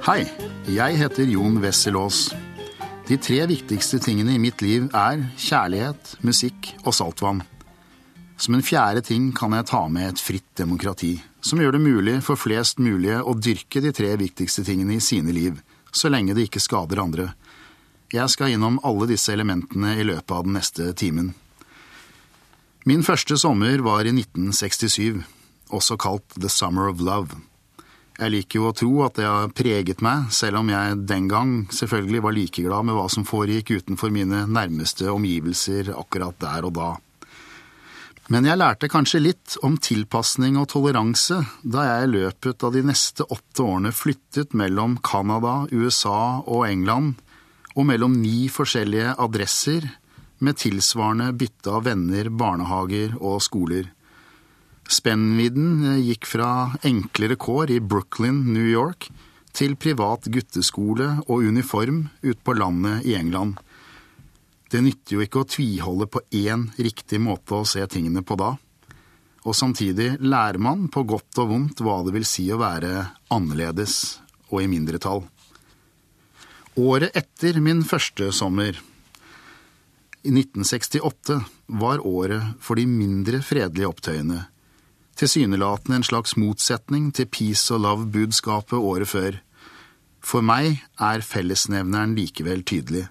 Hei, jeg heter Jon Wessel Aas. De tre viktigste tingene i mitt liv er kjærlighet, musikk og saltvann. Som en fjerde ting kan jeg ta med et fritt demokrati, som gjør det mulig for flest mulig å dyrke de tre viktigste tingene i sine liv, så lenge det ikke skader andre. Jeg skal innom alle disse elementene i løpet av den neste timen. Min første sommer var i 1967, også kalt The Summer of Love. Jeg liker jo å tro at det har preget meg, selv om jeg den gang selvfølgelig var like glad med hva som foregikk utenfor mine nærmeste omgivelser akkurat der og da. Men jeg lærte kanskje litt om tilpasning og toleranse da jeg i løpet av de neste åtte årene flyttet mellom Canada, USA og England, og mellom ni forskjellige adresser med tilsvarende bytte av venner, barnehager og skoler. Spennvidden eh, gikk fra enklere kår i Brooklyn, New York, til privat gutteskole og uniform ute på landet i England. Det nytter jo ikke å tviholde på én riktig måte å se tingene på da. Og samtidig lærer man på godt og vondt hva det vil si å være annerledes og i mindretall. Året etter min første sommer, i 1968, var året for de mindre fredelige opptøyene tilsynelatende en slags motsetning til peace og love-budskapet året før. For meg er fellesnevneren likevel tydelig.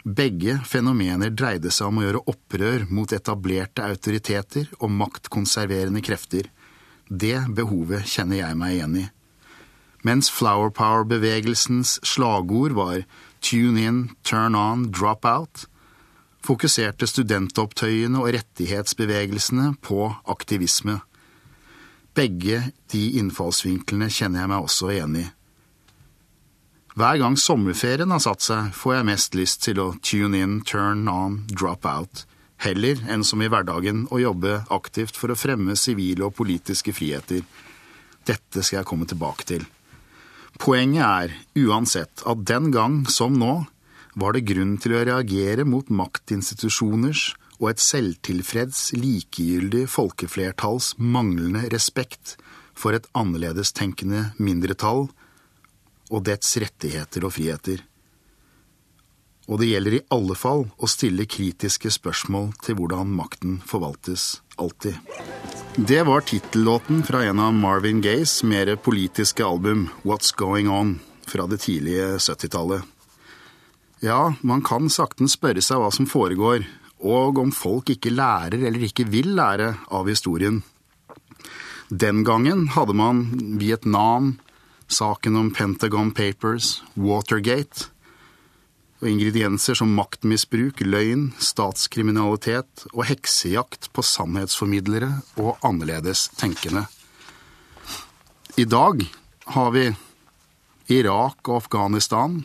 Begge fenomener dreide seg om å gjøre opprør mot etablerte autoriteter og maktkonserverende krefter. Det behovet kjenner jeg meg igjen i. Mens Flower Power-bevegelsens slagord var Tune in, turn on, drop out, fokuserte studentopptøyene og rettighetsbevegelsene på aktivisme. Begge de innfallsvinklene kjenner jeg meg også igjen i. Hver gang sommerferien har satt seg, får jeg mest lyst til å tune in, turn on, drop out, heller enn som i hverdagen å jobbe aktivt for å fremme sivile og politiske friheter. Dette skal jeg komme tilbake til. Poenget er, uansett, at den gang som nå var det grunn til å reagere mot maktinstitusjoners og et selvtilfreds, likegyldig folkeflertalls manglende respekt for et annerledestenkende mindretall og dets rettigheter og friheter. Og det gjelder i alle fall å stille kritiske spørsmål til hvordan makten forvaltes, alltid. Det var tittellåten fra en av Marvin Gayes mer politiske album, What's Going On, fra det tidlige 70-tallet. Ja, man kan sakten spørre seg hva som foregår og om folk ikke lærer eller ikke vil lære av historien. Den gangen hadde man Vietnam, saken om Pentagon Papers, Watergate og ingredienser som maktmisbruk, løgn, statskriminalitet og heksejakt på sannhetsformidlere og annerledes tenkende. I dag har vi Irak og Afghanistan,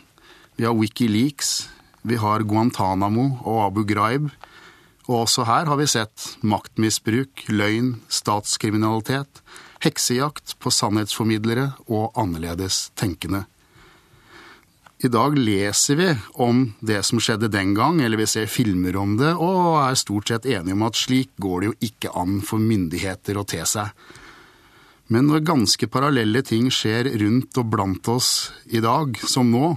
vi har Wikileaks, vi har Guantánamo og Abu Ghraib. Og også her har vi sett maktmisbruk, løgn, statskriminalitet, heksejakt på sannhetsformidlere og annerledes tenkende. I dag leser vi om det som skjedde den gang, eller vi ser filmer om det, og er stort sett enige om at slik går det jo ikke an for myndigheter å te seg. Men når ganske parallelle ting skjer rundt og blant oss i dag, som nå,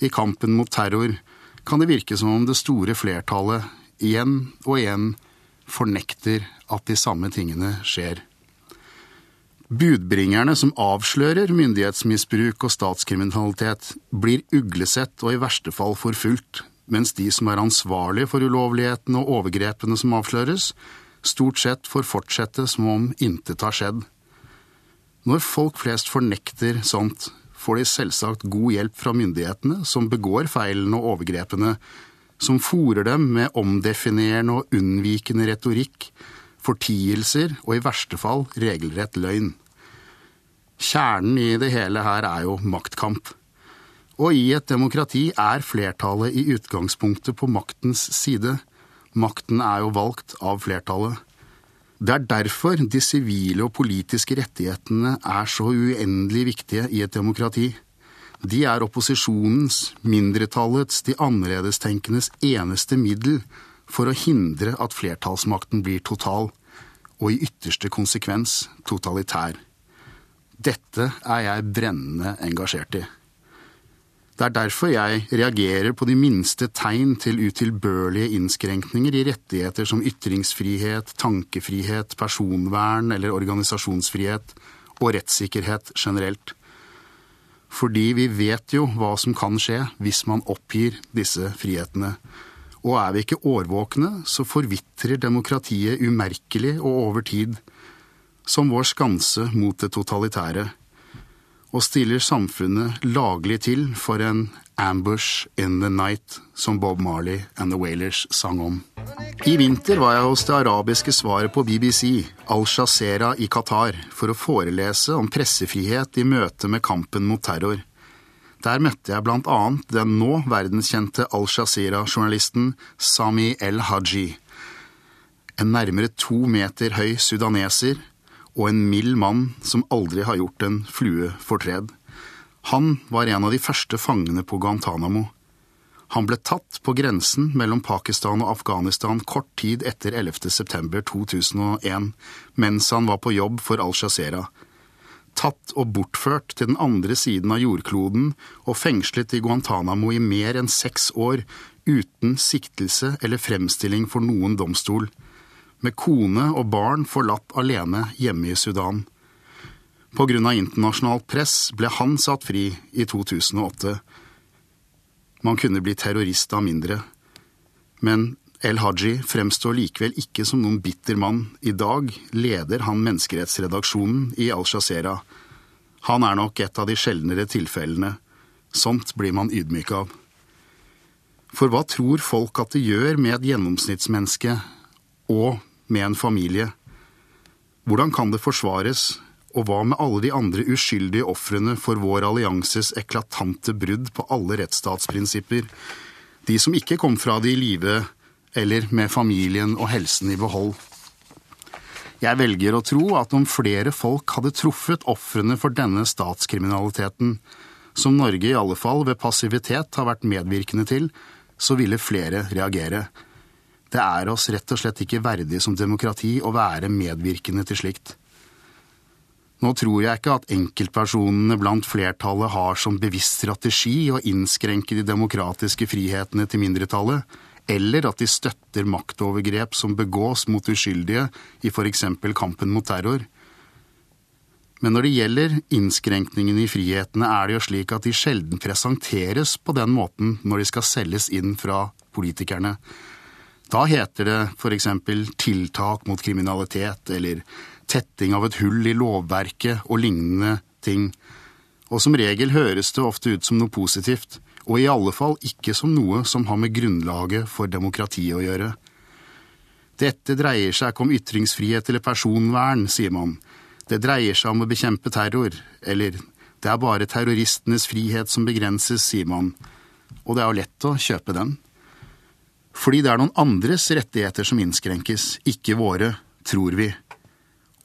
i kampen mot terror, kan det virke som om det store flertallet igjen og igjen fornekter at de samme tingene skjer. Budbringerne som avslører myndighetsmisbruk og statskriminalitet, blir uglesett og i verste fall forfulgt, mens de som er ansvarlige for ulovlighetene og overgrepene som avsløres, stort sett får fortsette som om intet har skjedd. Når folk flest fornekter sånt, får de selvsagt god hjelp fra myndighetene, som begår feilene og overgrepene, som fòrer dem med omdefinerende og unnvikende retorikk, fortielser og i verste fall regelrett løgn. Kjernen i det hele her er jo maktkamp. Og i et demokrati er flertallet i utgangspunktet på maktens side. Makten er jo valgt av flertallet. Det er derfor de sivile og politiske rettighetene er så uendelig viktige i et demokrati. De er opposisjonens, mindretallets, de annerledestenkende eneste middel for å hindre at flertallsmakten blir total, og i ytterste konsekvens totalitær. Dette er jeg brennende engasjert i. Det er derfor jeg reagerer på de minste tegn til utilbørlige innskrenkninger i rettigheter som ytringsfrihet, tankefrihet, personvern eller organisasjonsfrihet, og rettssikkerhet generelt. Fordi vi vet jo hva som kan skje hvis man oppgir disse frihetene. Og er vi ikke årvåkne, så forvitrer demokratiet umerkelig og over tid, som vår skanse mot det totalitære og stiller samfunnet laglig til for en ambush in the night, som Bob Marley and The Wailers sang om. I vinter var jeg hos det arabiske svaret på BBC, Al-Shazera i Qatar, for å forelese om pressefrihet i møte med kampen mot terror. Der møtte jeg annet den nå verdenskjente Al-Shazera-journalisten Sami El-Haji. En nærmere to meter høy sudaneser og en mild mann som aldri har gjort en flue fortred. Han var en av de første fangene på Guantánamo. Han ble tatt på grensen mellom Pakistan og Afghanistan kort tid etter 11. september 2001, mens han var på jobb for Al-Shazera. Tatt og bortført til den andre siden av jordkloden og fengslet i Guantánamo i mer enn seks år, uten siktelse eller fremstilling for noen domstol med kone og barn forlatt alene hjemme i Sudan. Av internasjonalt press ble han satt fri i 2008. Man kunne bli terrorist av mindre. Men El Haji fremstår likevel ikke som noen bitter mann. I dag leder han menneskerettsredaksjonen i Al-Shazera. Han er nok et av de sjeldnere tilfellene. Sånt blir man ydmyk av. For hva tror folk at det gjør med et gjennomsnittsmenneske og med en familie. Hvordan kan det forsvares, og hva med alle de andre uskyldige ofrene for vår allianses eklatante brudd på alle rettsstatsprinsipper, de som ikke kom fra det i live eller med familien og helsen i behold? Jeg velger å tro at om flere folk hadde truffet ofrene for denne statskriminaliteten, som Norge i alle fall ved passivitet har vært medvirkende til, så ville flere reagere. Det er oss rett og slett ikke verdig som demokrati å være medvirkende til slikt. Nå tror jeg ikke at enkeltpersonene blant flertallet har som bevisst strategi å innskrenke de demokratiske frihetene til mindretallet, eller at de støtter maktovergrep som begås mot uskyldige i eksempel kampen mot terror. Men når det gjelder innskrenkningene i frihetene, er det jo slik at de sjelden presenteres på den måten når de skal selges inn fra politikerne. Da heter det eksempel tiltak mot kriminalitet eller tetting av et hull i lovverket og lignende ting. Og som regel høres det ofte ut som noe positivt, og i alle fall ikke som noe som har med grunnlaget for demokratiet å gjøre. Dette dreier seg ikke om ytringsfrihet eller personvern, sier man. Det dreier seg om å bekjempe terror, eller det er bare terroristenes frihet som begrenses, sier man. Og det er jo lett å kjøpe den. Fordi det er noen andres rettigheter som innskrenkes, ikke våre, tror vi.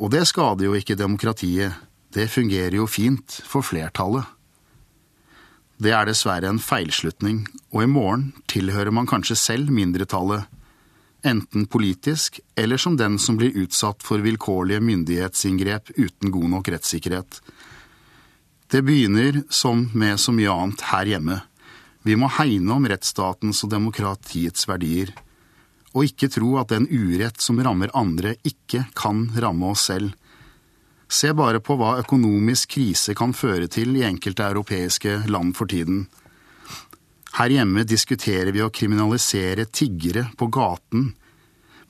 Og det skader jo ikke demokratiet, det fungerer jo fint for flertallet. Det er dessverre en feilslutning, og i morgen tilhører man kanskje selv mindretallet, enten politisk eller som den som blir utsatt for vilkårlige myndighetsinngrep uten god nok rettssikkerhet. Det begynner, som med så mye annet her hjemme, vi må hegne om rettsstatens og demokratiets verdier, og ikke tro at den urett som rammer andre, ikke kan ramme oss selv. Se bare på hva økonomisk krise kan føre til i enkelte europeiske land for tiden. Her hjemme diskuterer vi å kriminalisere tiggere på gaten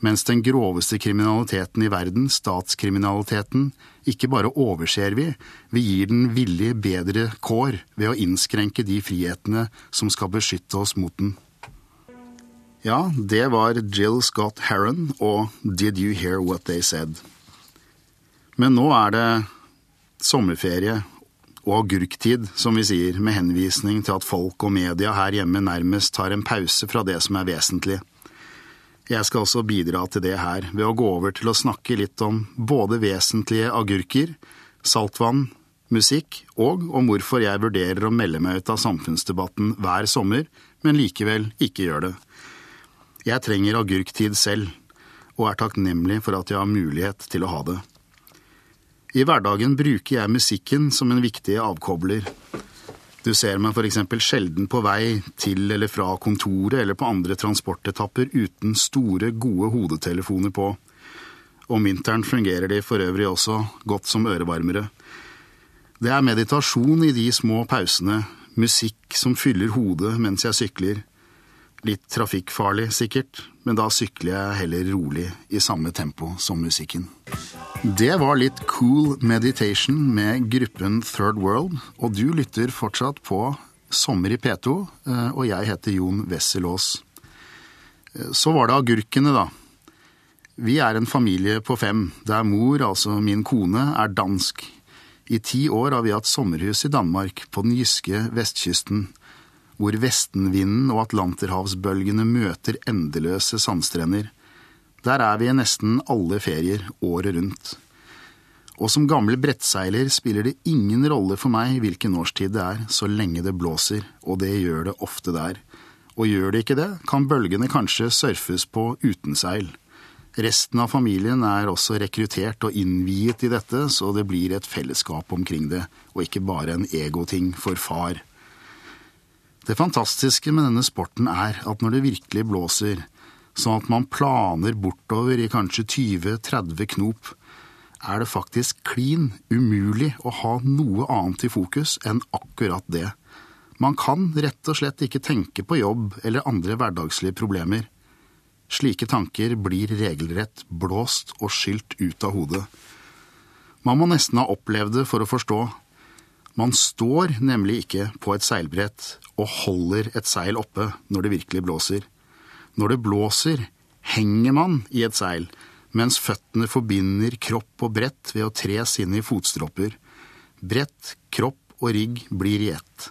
mens den groveste kriminaliteten i verden, statskriminaliteten, ikke bare overser vi, vi gir den villig bedre kår ved å innskrenke de frihetene som skal beskytte oss mot den. Ja, det var Jill Scott Heron og Did You Hear What They Said? Men nå er det sommerferie og agurktid, som vi sier, med henvisning til at folk og media her hjemme nærmest tar en pause fra det som er vesentlig. Jeg skal også bidra til det her ved å gå over til å snakke litt om både vesentlige agurker, saltvann, musikk, og om hvorfor jeg vurderer å melde meg ut av samfunnsdebatten hver sommer, men likevel ikke gjør det. Jeg trenger agurktid selv, og er takknemlig for at jeg har mulighet til å ha det. I hverdagen bruker jeg musikken som en viktig avkobler. Du ser meg f.eks. sjelden på vei til eller fra kontoret eller på andre transportetapper uten store, gode hodetelefoner på. Om vinteren fungerer de for øvrig også godt som ørevarmere. Det er meditasjon i de små pausene, musikk som fyller hodet mens jeg sykler. Litt trafikkfarlig, sikkert, men da sykler jeg heller rolig, i samme tempo som musikken. Det var litt cool meditation med gruppen Third World, og du lytter fortsatt på Sommer i P2, eh, og jeg heter Jon Wessel Aas. Eh, så var det agurkene, da. Vi er en familie på fem, der mor, altså min kone, er dansk. I ti år har vi hatt sommerhus i Danmark, på den jyske vestkysten, hvor vestenvinden og atlanterhavsbølgene møter endeløse sandstrender. Der er vi i nesten alle ferier året rundt. Og som gammel brettseiler spiller det ingen rolle for meg hvilken årstid det er, så lenge det blåser, og det gjør det ofte der. Og gjør det ikke det, kan bølgene kanskje surfes på uten seil. Resten av familien er også rekruttert og innviet i dette, så det blir et fellesskap omkring det, og ikke bare en egoting for far. Det fantastiske med denne sporten er at når det virkelig blåser, sånn at man planer bortover i kanskje 20–30 knop, er det faktisk klin umulig å ha noe annet i fokus enn akkurat det. Man kan rett og slett ikke tenke på jobb eller andre hverdagslige problemer. Slike tanker blir regelrett blåst og skylt ut av hodet. Man må nesten ha opplevd det for å forstå. Man står nemlig ikke på et seilbrett og holder et seil oppe når det virkelig blåser. Når det blåser, henger man i et seil, mens føttene forbinder kropp og brett ved å tres inn i fotstropper. Brett, kropp og rigg blir i ett.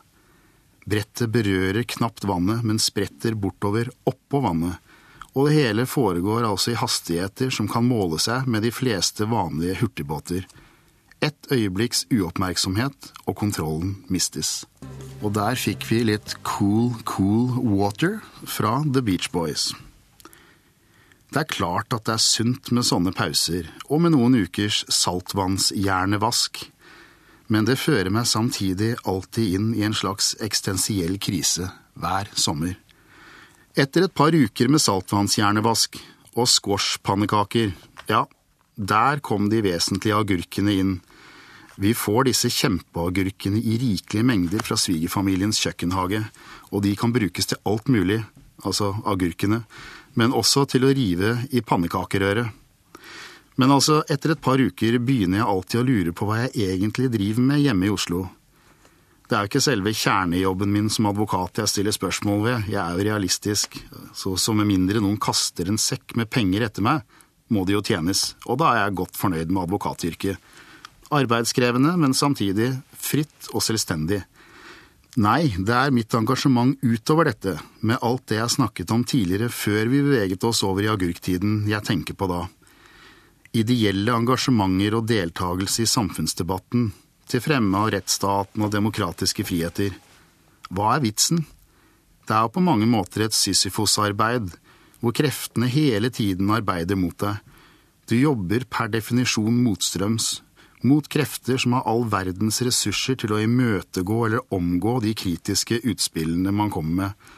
Brettet berører knapt vannet, men spretter bortover oppå vannet, og det hele foregår altså i hastigheter som kan måle seg med de fleste vanlige hurtigbåter. Et øyeblikks uoppmerksomhet, og kontrollen mistes. Og der fikk vi litt Cool Cool Water fra The Beach Boys. Det er klart at det er sunt med sånne pauser, og med noen ukers saltvannshjernevask, men det fører meg samtidig alltid inn i en slags eksistensiell krise hver sommer. Etter et par uker med saltvannshjernevask og squashpannekaker, ja, der kom de vesentlige agurkene inn vi får disse kjempeagurkene i rikelige mengder fra svigerfamiliens kjøkkenhage, og de kan brukes til alt mulig, altså agurkene, men også til å rive i pannekakerøret. Men altså, etter et par uker begynner jeg alltid å lure på hva jeg egentlig driver med hjemme i Oslo. Det er jo ikke selve kjernejobben min som advokat jeg stiller spørsmål ved, jeg er jo realistisk, så, så med mindre noen kaster en sekk med penger etter meg, må det jo tjenes, og da er jeg godt fornøyd med advokatyrket. Arbeidskrevende, men samtidig fritt og selvstendig. Nei, det er mitt engasjement utover dette, med alt det jeg snakket om tidligere før vi beveget oss over i agurktiden, jeg tenker på da. Ideelle engasjementer og deltakelse i samfunnsdebatten, til fremme av rettsstaten og demokratiske friheter. Hva er vitsen? Det er jo på mange måter et Sisyfos-arbeid, hvor kreftene hele tiden arbeider mot deg. Du jobber per definisjon motstrøms, mot krefter som har all verdens ressurser til å imøtegå eller omgå de kritiske utspillene man kommer med.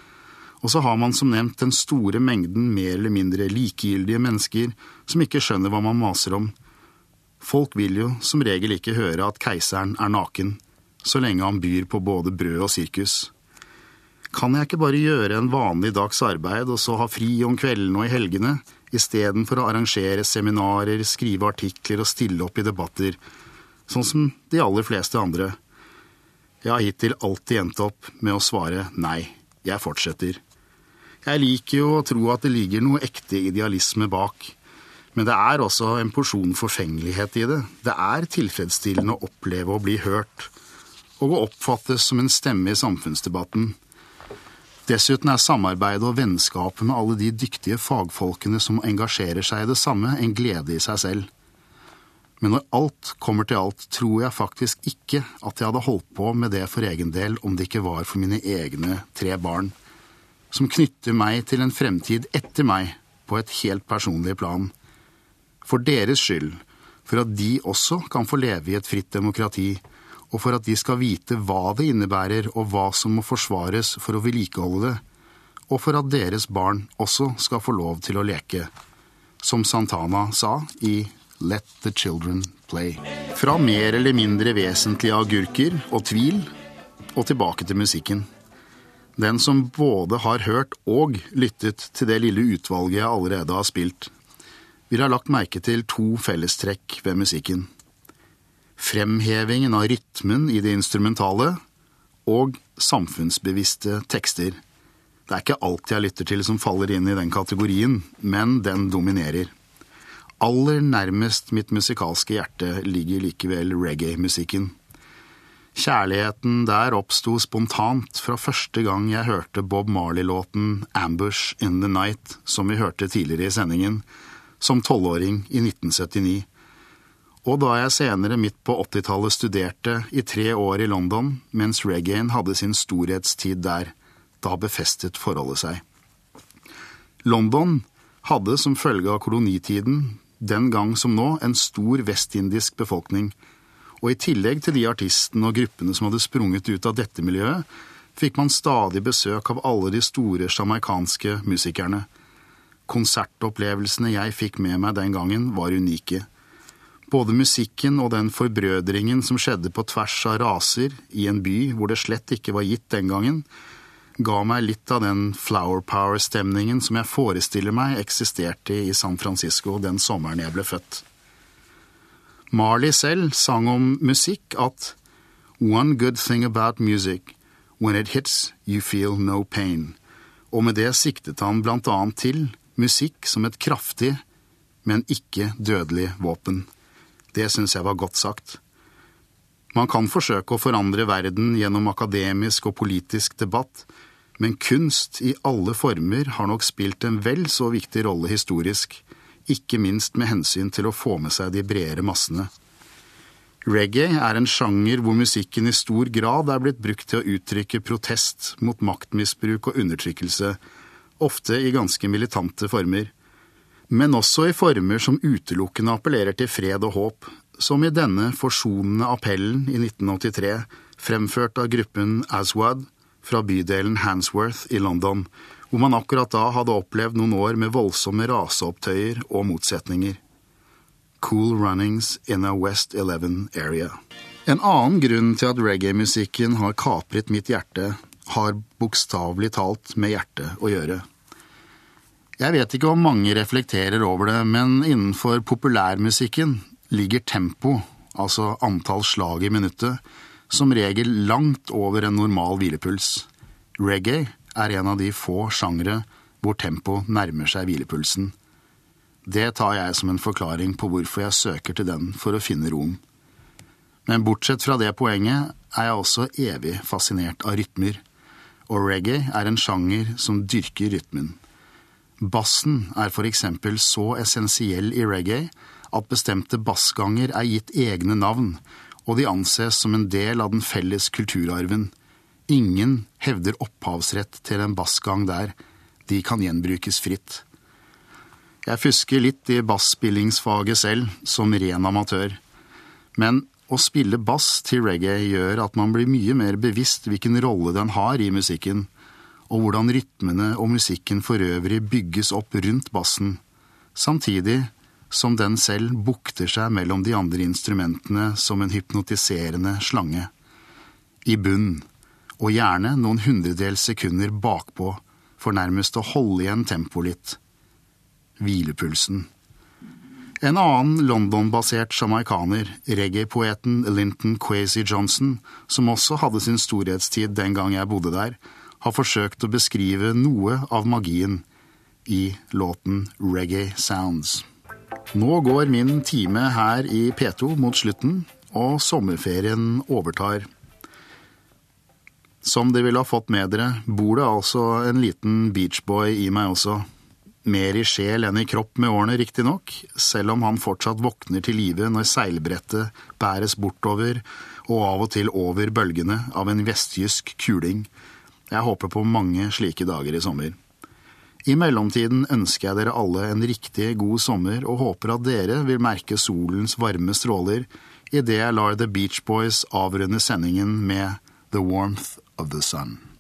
Og så har man som nevnt den store mengden mer eller mindre likegyldige mennesker som ikke skjønner hva man maser om. Folk vil jo som regel ikke høre at keiseren er naken, så lenge han byr på både brød og sirkus. Kan jeg ikke bare gjøre en vanlig dags arbeid og så ha fri om kveldene og i helgene, istedenfor å arrangere seminarer, skrive artikler og stille opp i debatter, sånn som de aller fleste andre. Jeg har hittil alltid endt opp med å svare nei, jeg fortsetter. Jeg liker jo å tro at det ligger noe ekte idealisme bak, men det er også en porsjon forfengelighet i det. Det er tilfredsstillende å oppleve å bli hørt, og å oppfattes som en stemme i samfunnsdebatten. Dessuten er samarbeidet og vennskapet med alle de dyktige fagfolkene som engasjerer seg i det samme, en glede i seg selv. Men når alt kommer til alt, tror jeg faktisk ikke at jeg hadde holdt på med det for egen del om det ikke var for mine egne tre barn, som knytter meg til en fremtid etter meg på et helt personlig plan. For deres skyld for at de også kan få leve i et fritt demokrati, og for at de skal vite hva det innebærer og hva som må forsvares for å vedlikeholde det, og for at deres barn også skal få lov til å leke, som Santana sa i Let the Children Play. Fra mer eller mindre vesentlige agurker og tvil, og tilbake til musikken. Den som både har hørt og lyttet til det lille utvalget jeg allerede har spilt, vil ha lagt merke til to fellestrekk ved musikken. Fremhevingen av rytmen i det instrumentale og samfunnsbevisste tekster. Det er ikke alt jeg lytter til som faller inn i den kategorien, men den dominerer. Aller nærmest mitt musikalske hjerte ligger likevel reggae-musikken. Kjærligheten der oppsto spontant fra første gang jeg hørte Bob Marley-låten Ambush in the Night, som vi hørte tidligere i sendingen, som tolvåring i 1979. Og da jeg senere midt på 80-tallet studerte i tre år i London, mens reggaen hadde sin storhetstid der, da befestet forholdet seg. London hadde som følge av kolonitiden, den gang som nå, en stor vestindisk befolkning, og i tillegg til de artistene og gruppene som hadde sprunget ut av dette miljøet, fikk man stadig besøk av alle de store sjamaikanske musikerne. Konsertopplevelsene jeg fikk med meg den gangen, var unike. Både musikken og den forbrødringen som skjedde på tvers av raser i en by hvor det slett ikke var gitt den gangen, ga meg litt av den flower power-stemningen som jeg forestiller meg eksisterte i San Francisco den sommeren jeg ble født. Marley selv sang om musikk at One good thing about music, when it hits, you feel no pain. Og med det siktet han blant annet til musikk som et kraftig, men ikke dødelig våpen. Det syns jeg var godt sagt. Man kan forsøke å forandre verden gjennom akademisk og politisk debatt, men kunst i alle former har nok spilt en vel så viktig rolle historisk, ikke minst med hensyn til å få med seg de bredere massene. Reggae er en sjanger hvor musikken i stor grad er blitt brukt til å uttrykke protest mot maktmisbruk og undertrykkelse, ofte i ganske militante former men også i former som utelukkende appellerer til fred og håp, som i denne forsonende appellen i 1983, fremført av gruppen Aswad fra bydelen Hansworth i London, hvor man akkurat da hadde opplevd noen år med voldsomme raseopptøyer og motsetninger. Cool Runnings in a West 11 Area. En annen grunn til at reggae-musikken har kapret mitt hjerte, har bokstavelig talt med hjertet å gjøre. Jeg vet ikke om mange reflekterer over det, men innenfor populærmusikken ligger tempo, altså antall slag i minuttet, som regel langt over en normal hvilepuls. Reggae er en av de få sjangre hvor tempo nærmer seg hvilepulsen. Det tar jeg som en forklaring på hvorfor jeg søker til den for å finne roen. Men bortsett fra det poenget er jeg også evig fascinert av rytmer, og reggae er en sjanger som dyrker rytmen. Bassen er eksempel så essensiell i reggae at bestemte bassganger er gitt egne navn, og de anses som en del av den felles kulturarven. Ingen hevder opphavsrett til en bassgang der, de kan gjenbrukes fritt. Jeg fusker litt i basspillingsfaget selv, som ren amatør, men å spille bass til reggae gjør at man blir mye mer bevisst hvilken rolle den har i musikken, og hvordan rytmene og musikken for øvrig bygges opp rundt bassen, samtidig som den selv bukter seg mellom de andre instrumentene som en hypnotiserende slange. I bunn, og gjerne noen hundredels sekunder bakpå, for nærmest å holde igjen tempoet litt. Hvilepulsen. En annen London-basert sjamaikaner, reggae-poeten Linton Quasey Johnson, som også hadde sin storhetstid den gang jeg bodde der, har forsøkt å beskrive noe av magien i låten Reggae Sounds. Nå går min time her i P2 mot slutten, og sommerferien overtar. Som dere ville ha fått med dere, bor det altså en liten beachboy i meg også. Mer i sjel enn i kropp med årene, riktignok, selv om han fortsatt våkner til live når seilbrettet bæres bortover og av og til over bølgene av en vestjysk kuling jeg håper på mange slike dager i sommer. I mellomtiden ønsker jeg dere alle en riktig god sommer og håper at dere vil merke solens varme stråler idet jeg lar The Beach Boys avrunde sendingen med The Warmth of the Sun.